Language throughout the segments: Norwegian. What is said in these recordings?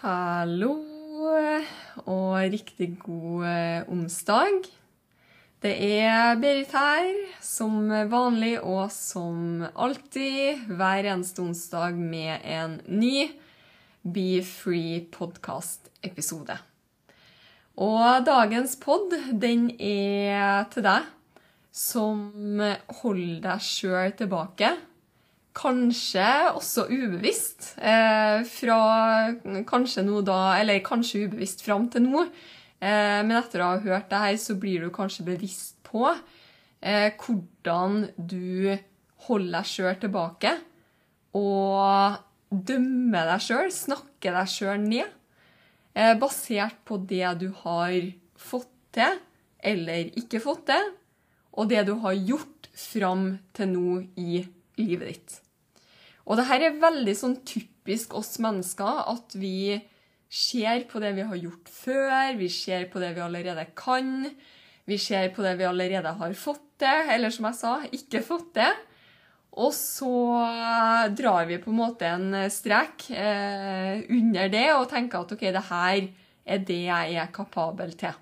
Hallo og riktig god eh, onsdag. Det er Berit her, som vanlig og som alltid hver eneste onsdag med en ny Be Free podcast-episode. Og dagens pod, den er til deg som holder deg sjøl tilbake Kanskje også ubevisst. Eh, fra kanskje nå da, eller kanskje ubevisst fram til nå. Eh, men etter å ha hørt det her, så blir du kanskje bevisst på eh, hvordan du holder deg sjøl tilbake. Og dømmer deg sjøl, snakker deg sjøl ned. Basert på det du har fått til, eller ikke fått til, og det du har gjort fram til nå i livet ditt. Og det her er veldig sånn typisk oss mennesker, at vi ser på det vi har gjort før, vi ser på det vi allerede kan, vi ser på det vi allerede har fått til, eller som jeg sa, ikke fått til. Og så drar vi på en måte en strek eh, under det og tenker at ok, det her er det jeg er kapabel til.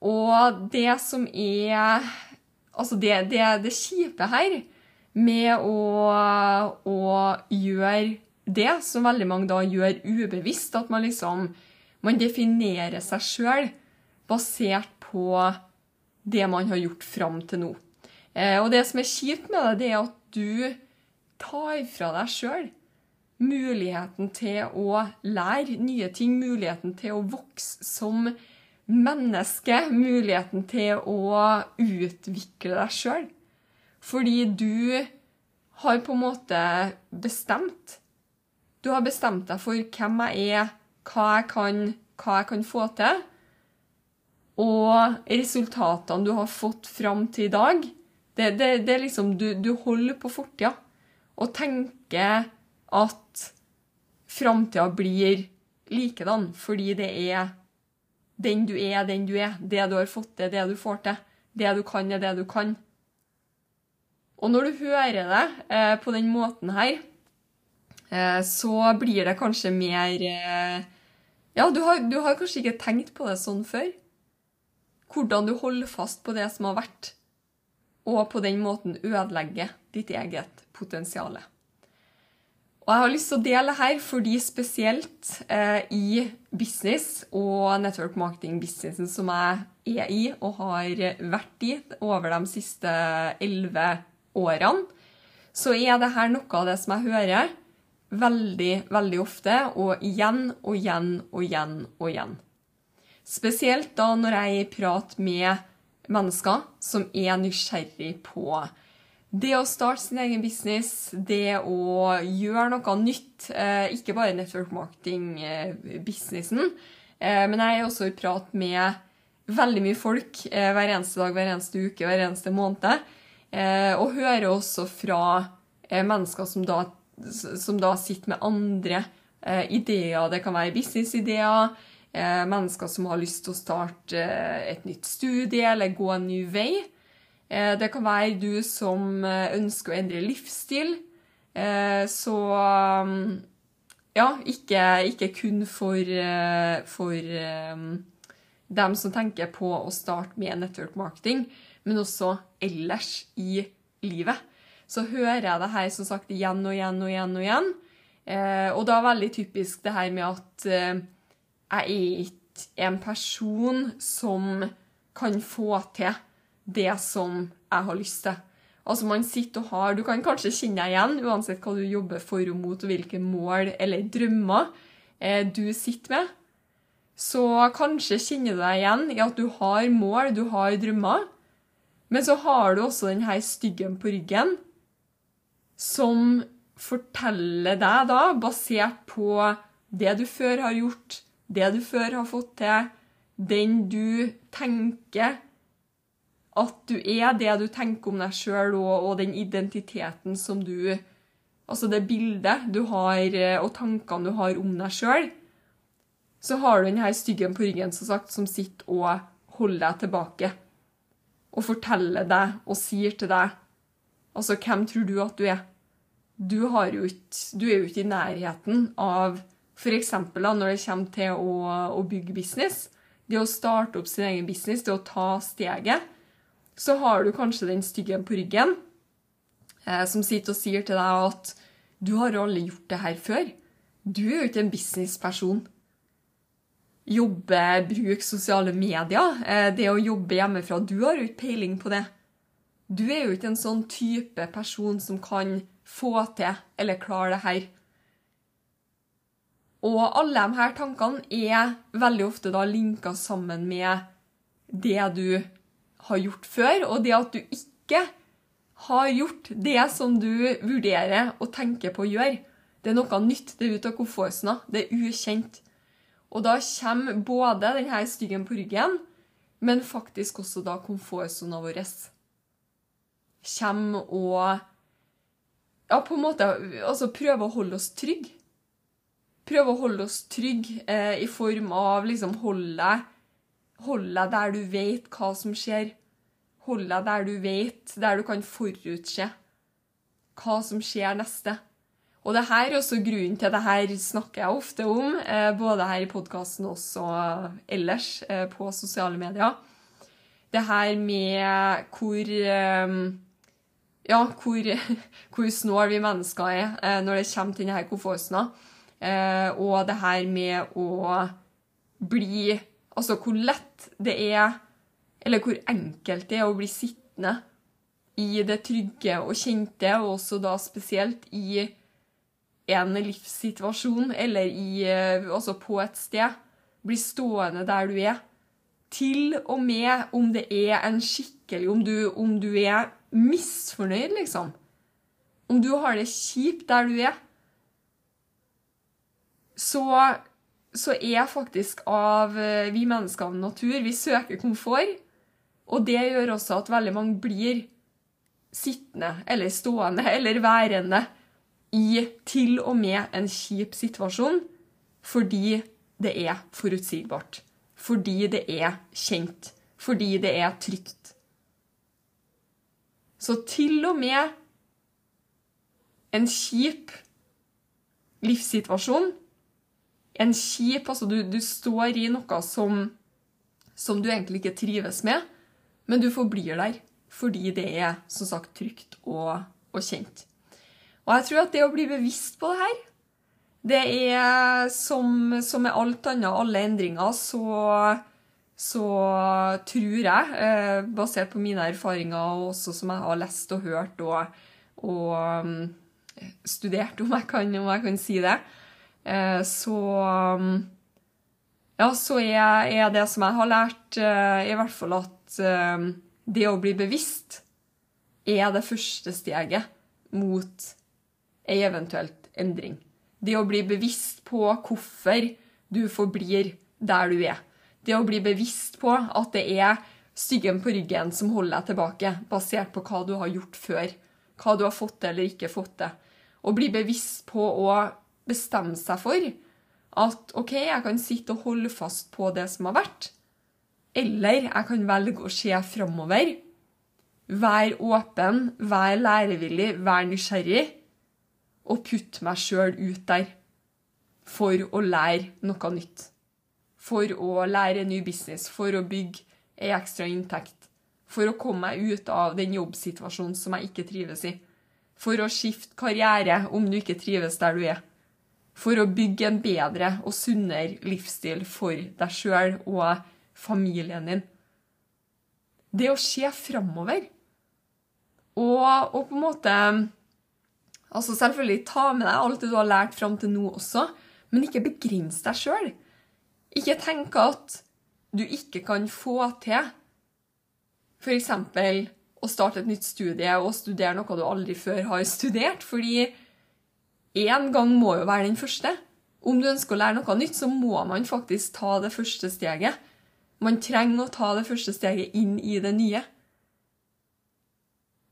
Og det som er Altså, det, det, det kjipe her med å, å gjøre det, som veldig mange da gjør ubevisst, at man liksom man definerer seg sjøl basert på det man har gjort fram til nå. Eh, og det som er kjipt med det, det er at du tar fra deg sjøl muligheten til å lære nye ting, muligheten til å vokse som menneske, muligheten til å utvikle deg sjøl. Fordi du har på en måte bestemt. Du har bestemt deg for hvem jeg er, hva jeg kan, hva jeg kan få til. Og resultatene du har fått fram til i dag, det, det, det er liksom Du, du holder på fortida og tenker at framtida blir likedan fordi det er den du er, den du er. Det du har fått til, det du får til. Det du kan, er det du kan. Og når du hører det eh, på den måten her, eh, så blir det kanskje mer eh, Ja, du har, du har kanskje ikke tenkt på det sånn før. Hvordan du holder fast på det som har vært, og på den måten ødelegger ditt eget potensial. Og jeg har lyst til å dele her fordi spesielt i business og network marketing-businessen som jeg er i og har vært i over de siste elleve årene, så er det her noe av det som jeg hører veldig, veldig ofte, og igjen og igjen og igjen og igjen. Spesielt da når jeg prater med mennesker som er nysgjerrig på det å starte sin egen business, det å gjøre noe nytt, eh, ikke bare network marketing-businessen, eh, men jeg er også i prat med veldig mye folk eh, hver eneste dag, hver eneste uke, hver eneste måned, og hører også fra mennesker som da, som da sitter med andre ideer. Det kan være businessideer, mennesker som har lyst til å starte et nytt studie eller gå en ny vei. Det kan være du som ønsker å endre livsstil. Så ja, ikke, ikke kun for, for dem som tenker på å starte med network marketing, men også ellers i livet. Så hører jeg det her som sagt igjen og igjen og igjen og igjen. Og da er veldig typisk det her med at jeg er ikke en person som kan få til det som jeg har lyst til. Altså man sitter og har, Du kan kanskje kjenne deg igjen, uansett hva du jobber for og mot, og hvilke mål eller drømmer eh, du sitter med. Så kanskje kjenner du deg igjen i at du har mål, du har drømmer, Men så har du også denne styggen på ryggen, som forteller deg da, basert på det du før har gjort, det du før har fått til, den du tenker at du er, det du tenker om deg sjøl, og, og den identiteten som du Altså det bildet du har, og tankene du har om deg sjøl, så har du denne styggen på ryggen som sagt, som sitter og holder deg tilbake. Og forteller deg og sier til deg Altså, hvem tror du at du er? Du, ikke, du er jo ikke i nærheten av F.eks. når det kommer til å, å, bygge business. Det å starte opp sin egen business, det å ta steget. Så har du kanskje den styggen på ryggen eh, som sitter og sier til deg at du har aldri gjort det her før. Du er jo ikke en businessperson. Jobbe, bruk sosiale medier. Eh, det å jobbe hjemmefra. Du har jo ikke peiling på det. Du er jo ikke en sånn type person som kan få til eller klare det her. Og alle de her tankene er veldig ofte da linka sammen med det du har gjort før, og det at du ikke har gjort det som du vurderer og tenker på å gjøre. Det er noe nytt, det er ute av komfortsona, det er ukjent. Og da kommer både denne styggen på ryggen, men faktisk også da komfortsona vår kommer og ja, på en måte altså prøve å holde oss trygge. Prøve å holde oss trygge eh, i form av liksom holde Hold deg der du vet hva som skjer. Hold deg der du vet, der du kan forutse hva som skjer neste. Og det her er også grunnen til det her snakker jeg ofte om, eh, både her i podkasten og ellers eh, på sosiale medier. Det her med hvor eh, ja, hvor, hvor snål vi mennesker er når det kommer til denne komfortsona. Og det her med å bli Altså hvor lett det er, eller hvor enkelt det er å bli sittende i det trygge og kjente, og også da spesielt i en livssituasjon eller i, eh, altså på et sted. Bli stående der du er. Til og med om det er en skikkelig Om du, om du er misfornøyd, liksom. Om du har det kjipt der du er, så, så er faktisk av eh, vi mennesker av natur Vi søker komfort. Og det gjør også at veldig mange blir sittende eller stående eller værende i til og med en kjip situasjon fordi det er forutsigbart. Fordi det er kjent. Fordi det er trygt. Så til og med en kjip livssituasjon En kjip Altså, du, du står i noe som, som du egentlig ikke trives med, men du forblir der fordi det er som sagt trygt og, og kjent. Og jeg tror at det å bli bevisst på det her det er som, som med alt annet, alle endringer, så så tror jeg, eh, basert på mine erfaringer og også som jeg har lest og hørt og, og um, studert, om jeg, kan, om jeg, kan, si det, eh, så Ja, så er, er, det som jeg har lært, eh, i hvert fall at det å bli bevisst er det første steget mot ei eventuelt endring. Det å bli bevisst på hvorfor du forblir der du er. Det å bli bevisst på at det er styggen på ryggen som holder deg tilbake, basert på hva du har gjort før. Hva du har fått til eller ikke fått til. Og bli bevisst på å bestemme seg for at OK, jeg kan sitte og holde fast på det som har vært. Eller jeg kan velge å se framover. Vær åpen, vær lærevillig, vær nysgjerrig. Og putte meg sjøl ut der for å lære noe nytt for å lære en ny business, for å bygge ei ekstra inntekt, for å komme meg ut av den jobbsituasjonen som jeg ikke trives i, for å skifte karriere om du ikke trives der du er, for å bygge en bedre og sunnere livsstil for deg sjøl og familien din. Det å se framover og, og på en måte Altså Selvfølgelig ta med deg alt det du har lært fram til nå også, men ikke begrens deg sjøl. Ikke tenk at du ikke kan få til f.eks. å starte et nytt studie og studere noe du aldri før har studert, fordi én gang må jo være den første. Om du ønsker å lære noe nytt, så må man faktisk ta det første steget. Man trenger å ta det første steget inn i det nye.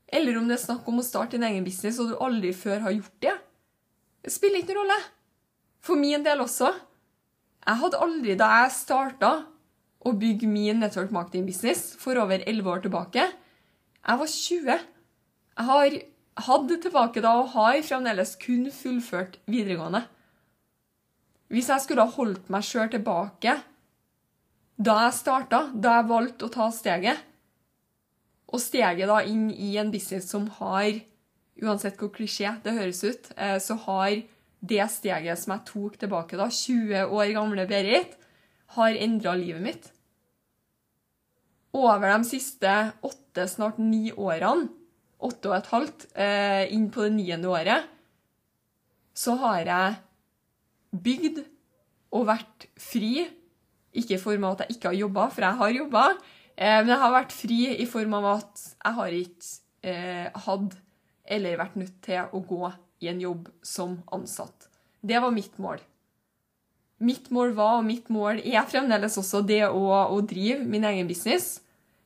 Eller om det er snakk om å starte din egen business og du aldri før har gjort det. Det spiller ikke noen rolle. For min del også. Jeg hadde aldri, da jeg starta å bygge min network marketing business for over 11 år tilbake Jeg var 20. Jeg har hatt tilbake da og har fremdeles kun fullført videregående. Hvis jeg skulle ha holdt meg sjøl tilbake da jeg starta, da jeg valgte å ta steget, og steget da inn i en business som har, uansett hvor klisjé det høres ut, eh, så har det steget som jeg tok tilbake da, 20 år gamle Berit, har endra livet mitt. Over de siste åtte, snart ni årene, åtte og et halvt, eh, inn på det niende året, så har jeg bygd og vært fri. Ikke i form av at jeg ikke har jobba, for jeg har jobba, men jeg har vært fri i form av at jeg har ikke eh, hatt eller vært nødt til å gå i en jobb som ansatt. Det var mitt mål. Mitt mål var, og mitt mål er fremdeles også det å, å drive min egen business.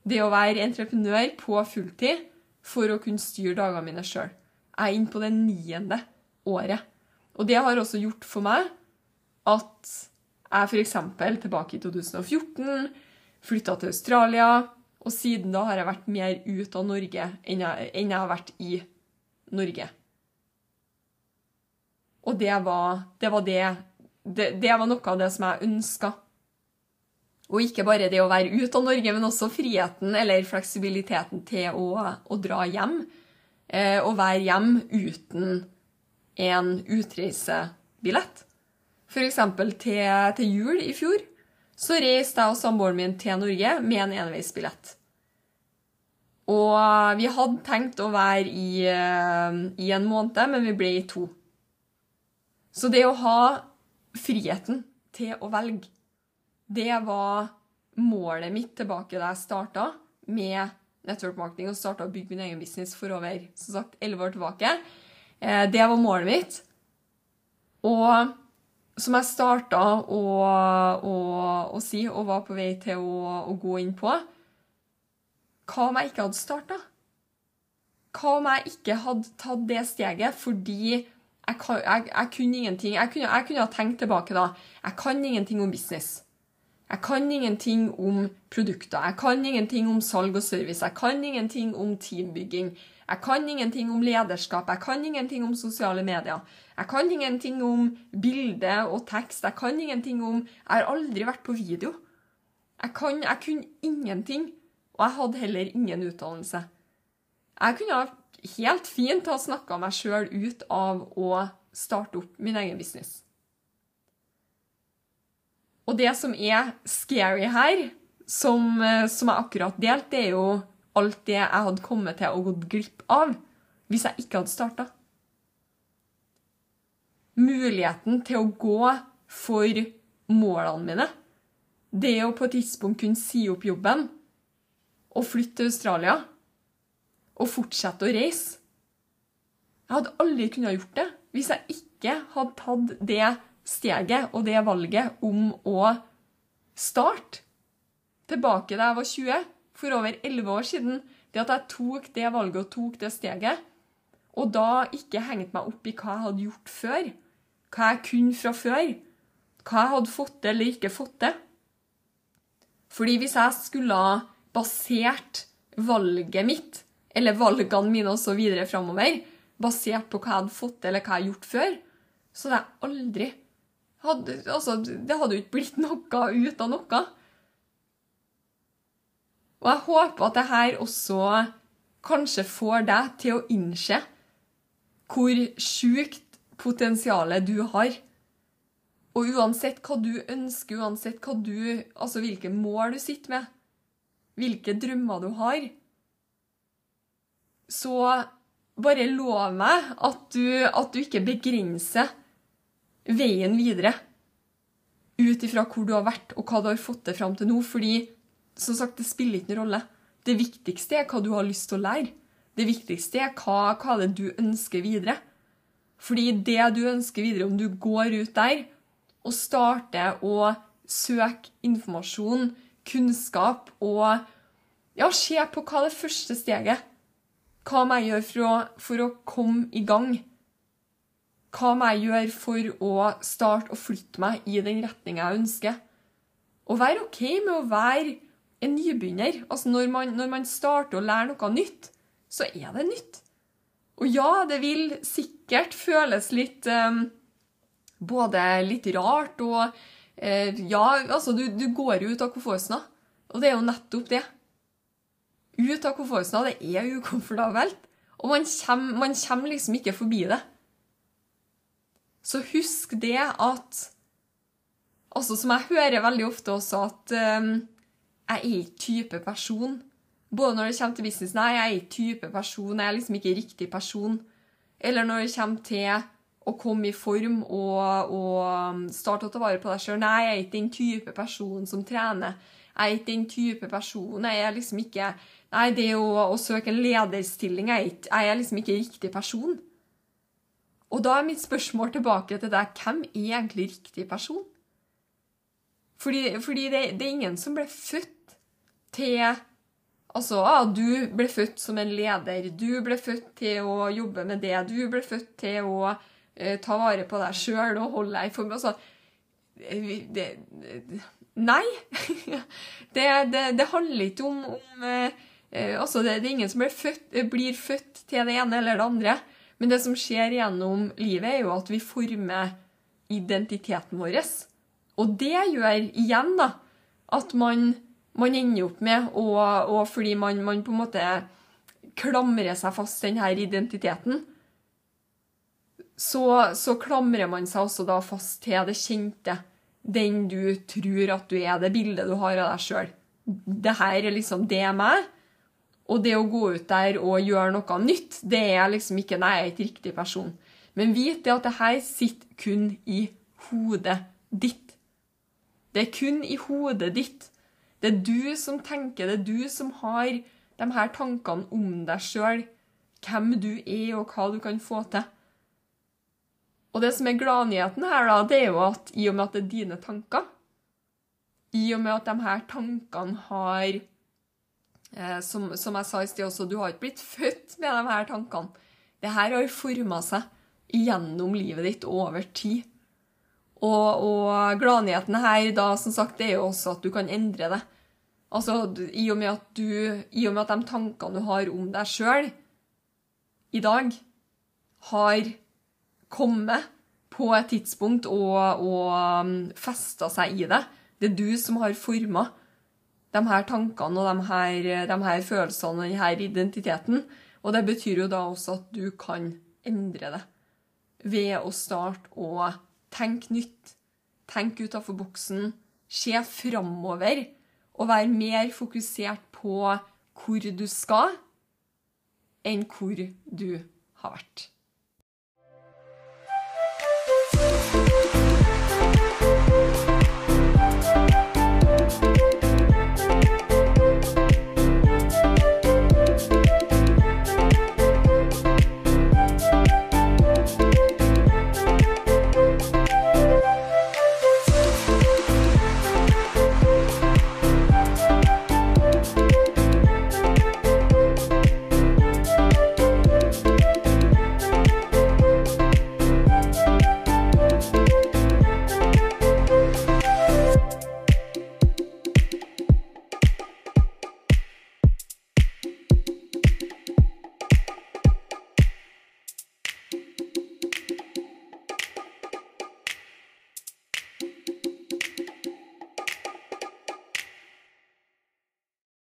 Det å være entreprenør på fulltid for å kunne styre dagene mine sjøl. Jeg er inne på det niende året. Og det har også gjort for meg at jeg f.eks. tilbake i 2014 flytta til Australia, og siden da har jeg vært mer ut av Norge enn jeg, enn jeg har vært i Norge. Og det var det, var det, det, det var noe av det som jeg ønska. Og ikke bare det å være ute av Norge, men også friheten eller fleksibiliteten til å, å dra hjem. Eh, og være hjem uten en utreisebillett. F.eks. Til, til jul i fjor så reiste jeg og samboeren min til Norge med en enveisbillett. Og vi hadde tenkt å være i, eh, i en måned, men vi ble i to. Så det å ha friheten til å velge, det var målet mitt tilbake da jeg starta med network marketing og starta å bygge min egen business for over som sagt, 11 år tilbake. Eh, det var målet mitt. Og som jeg starta å, å, å, si og var på vei til å, å gå inn på Hva om jeg ikke hadde starta? Hva om jeg ikke hadde tatt det steget fordi jeg, jeg, jeg kunne ingenting jeg kunne, jeg kunne, ha tenkt tilbake da. Jeg kan ingenting om business. Jeg kan ingenting om produkter. Jeg kan ingenting om salg og service. Jeg kan ingenting om teambygging. Jeg kan ingenting om lederskap. Jeg kan ingenting om sosiale medier. Jeg kan ingenting om bilde og tekst. Jeg kan ingenting om Jeg har aldri vært på video. Jeg, kan, jeg kunne ingenting. Og jeg hadde heller ingen utdannelse. Jeg kunne helt fint ha snakka meg sjøl ut av å starte opp min egen business. Og det som er scary her, som, som jeg akkurat delte, det er jo alt det jeg hadde kommet til å gått glipp av hvis jeg ikke hadde starta muligheten til å gå for målene mine. Det å på et tidspunkt kunne si opp jobben og flytte til Australia og fortsette å reise. Jeg hadde aldri kunnet gjort det hvis jeg ikke hadde tatt det steget og det valget om å starte tilbake da jeg var 20, for over 11 år siden. Det at jeg tok det valget og tok det steget, og da ikke hengte meg opp i hva jeg hadde gjort før, hva jeg kunne fra før, hva jeg hadde fått til eller ikke fått til. Fordi hvis jeg skulle ha basert valget mitt, eller valgene mine osv. framover, basert på hva jeg hadde fått til eller hva jeg hadde gjort før, så hadde jeg aldri hadde, altså, Det hadde jo ikke blitt noe ut av noe. Og jeg håper at det her også kanskje får deg til å innse hvor sjukt potensialet du har. Og uansett hva du ønsker, uansett hva du, altså hvilke mål du sitter med, hvilke drømmer du har, så bare lov meg at du, at du ikke begrenser veien videre ut ifra hvor du har vært og hva du har fått til fram til nå. Fordi som sagt, det spiller ikke noen rolle. Det viktigste er hva du har lyst til å lære. Det viktigste er hva, hva er du ønsker videre. Fordi det du ønsker videre, om du går ut der og starter å søke informasjon, kunnskap og ja, se på hva det første steget Hva må jeg gjøre for å, for å komme i gang? Hva må jeg gjøre for å starte å flytte meg i den retninga jeg ønsker? Og være OK med å være en nybegynner. Altså når man, når man starter å lære noe nytt, så er det nytt. Og ja, det vil sikkert føles litt um, Både litt rart og uh, Ja, altså, du, du går jo ut av komfortsona. Og det er jo nettopp det. Ut av komfortsona, det er ukomfortabelt. Og man kommer, man kommer liksom ikke forbi det. Så husk det at Altså, som jeg hører veldig ofte også, at um, jeg er ikke type person. Både når det kommer til business Nei, jeg er ikke type person. Jeg er liksom ikke riktig person. Eller når det kommer til å komme i form og, og starte å ta vare på deg sjøl. Nei, jeg er ikke den type person som trener. Jeg er ikke den type person. Jeg er liksom ikke Nei, det å, å søke en lederstilling Jeg er, ikke, jeg er liksom ikke riktig person. Og da er mitt spørsmål tilbake til deg hvem er egentlig riktig person? Fordi, fordi det, det, er ingen som ble født til Altså, ah, du ble født som en leder. Du ble født til å jobbe med det. Du ble født til å eh, ta vare på deg sjøl og holde deg i form. Altså, det, det, Nei. det, handler ikke om, om eh, altså det, er ingen som født, blir født til det ene eller det andre. Men det som skjer gjennom livet, er jo at vi former identiteten vår. Og det gjør igjen da, at man, man ender opp med, og, og fordi man, man, på en måte klamrer seg fast denne identiteten, så, så, klamrer man seg også da fast til det kjente. Den du tror at du er, det bildet du har av deg sjøl. Det her er liksom det meg. Og det å gå ut der og gjøre noe nytt, det er liksom ikke Nei, jeg er ikke riktig person. Men vit det at det her sitter kun i hodet ditt. Det er kun i hodet ditt. Det er du som tenker, det er du som har de her tankene om deg sjøl, hvem du er, og hva du kan få til. Og det som er gladnyheten her, da, det er jo at i og med at det er dine tanker, i og med at de her tankene har som, som, jeg sa i sted også, du har ikke blitt født med de her tankene. Det her har forma seg gjennom livet ditt over tid. Og, og gladnyheten her da, som sagt, det er jo også at du kan endre det. Altså, i og med at, du, i og med at de tankene du har om deg sjøl i dag, har kommet på et tidspunkt og, og um, festa seg i det. Det er du som har forma de her tankene og de her, de her følelsene og denne identiteten. Og det betyr jo da også at du kan endre det ved å starte å tenke nytt. Tenke utafor boksen. Se framover. Og være mer fokusert på hvor du skal, enn hvor du har vært.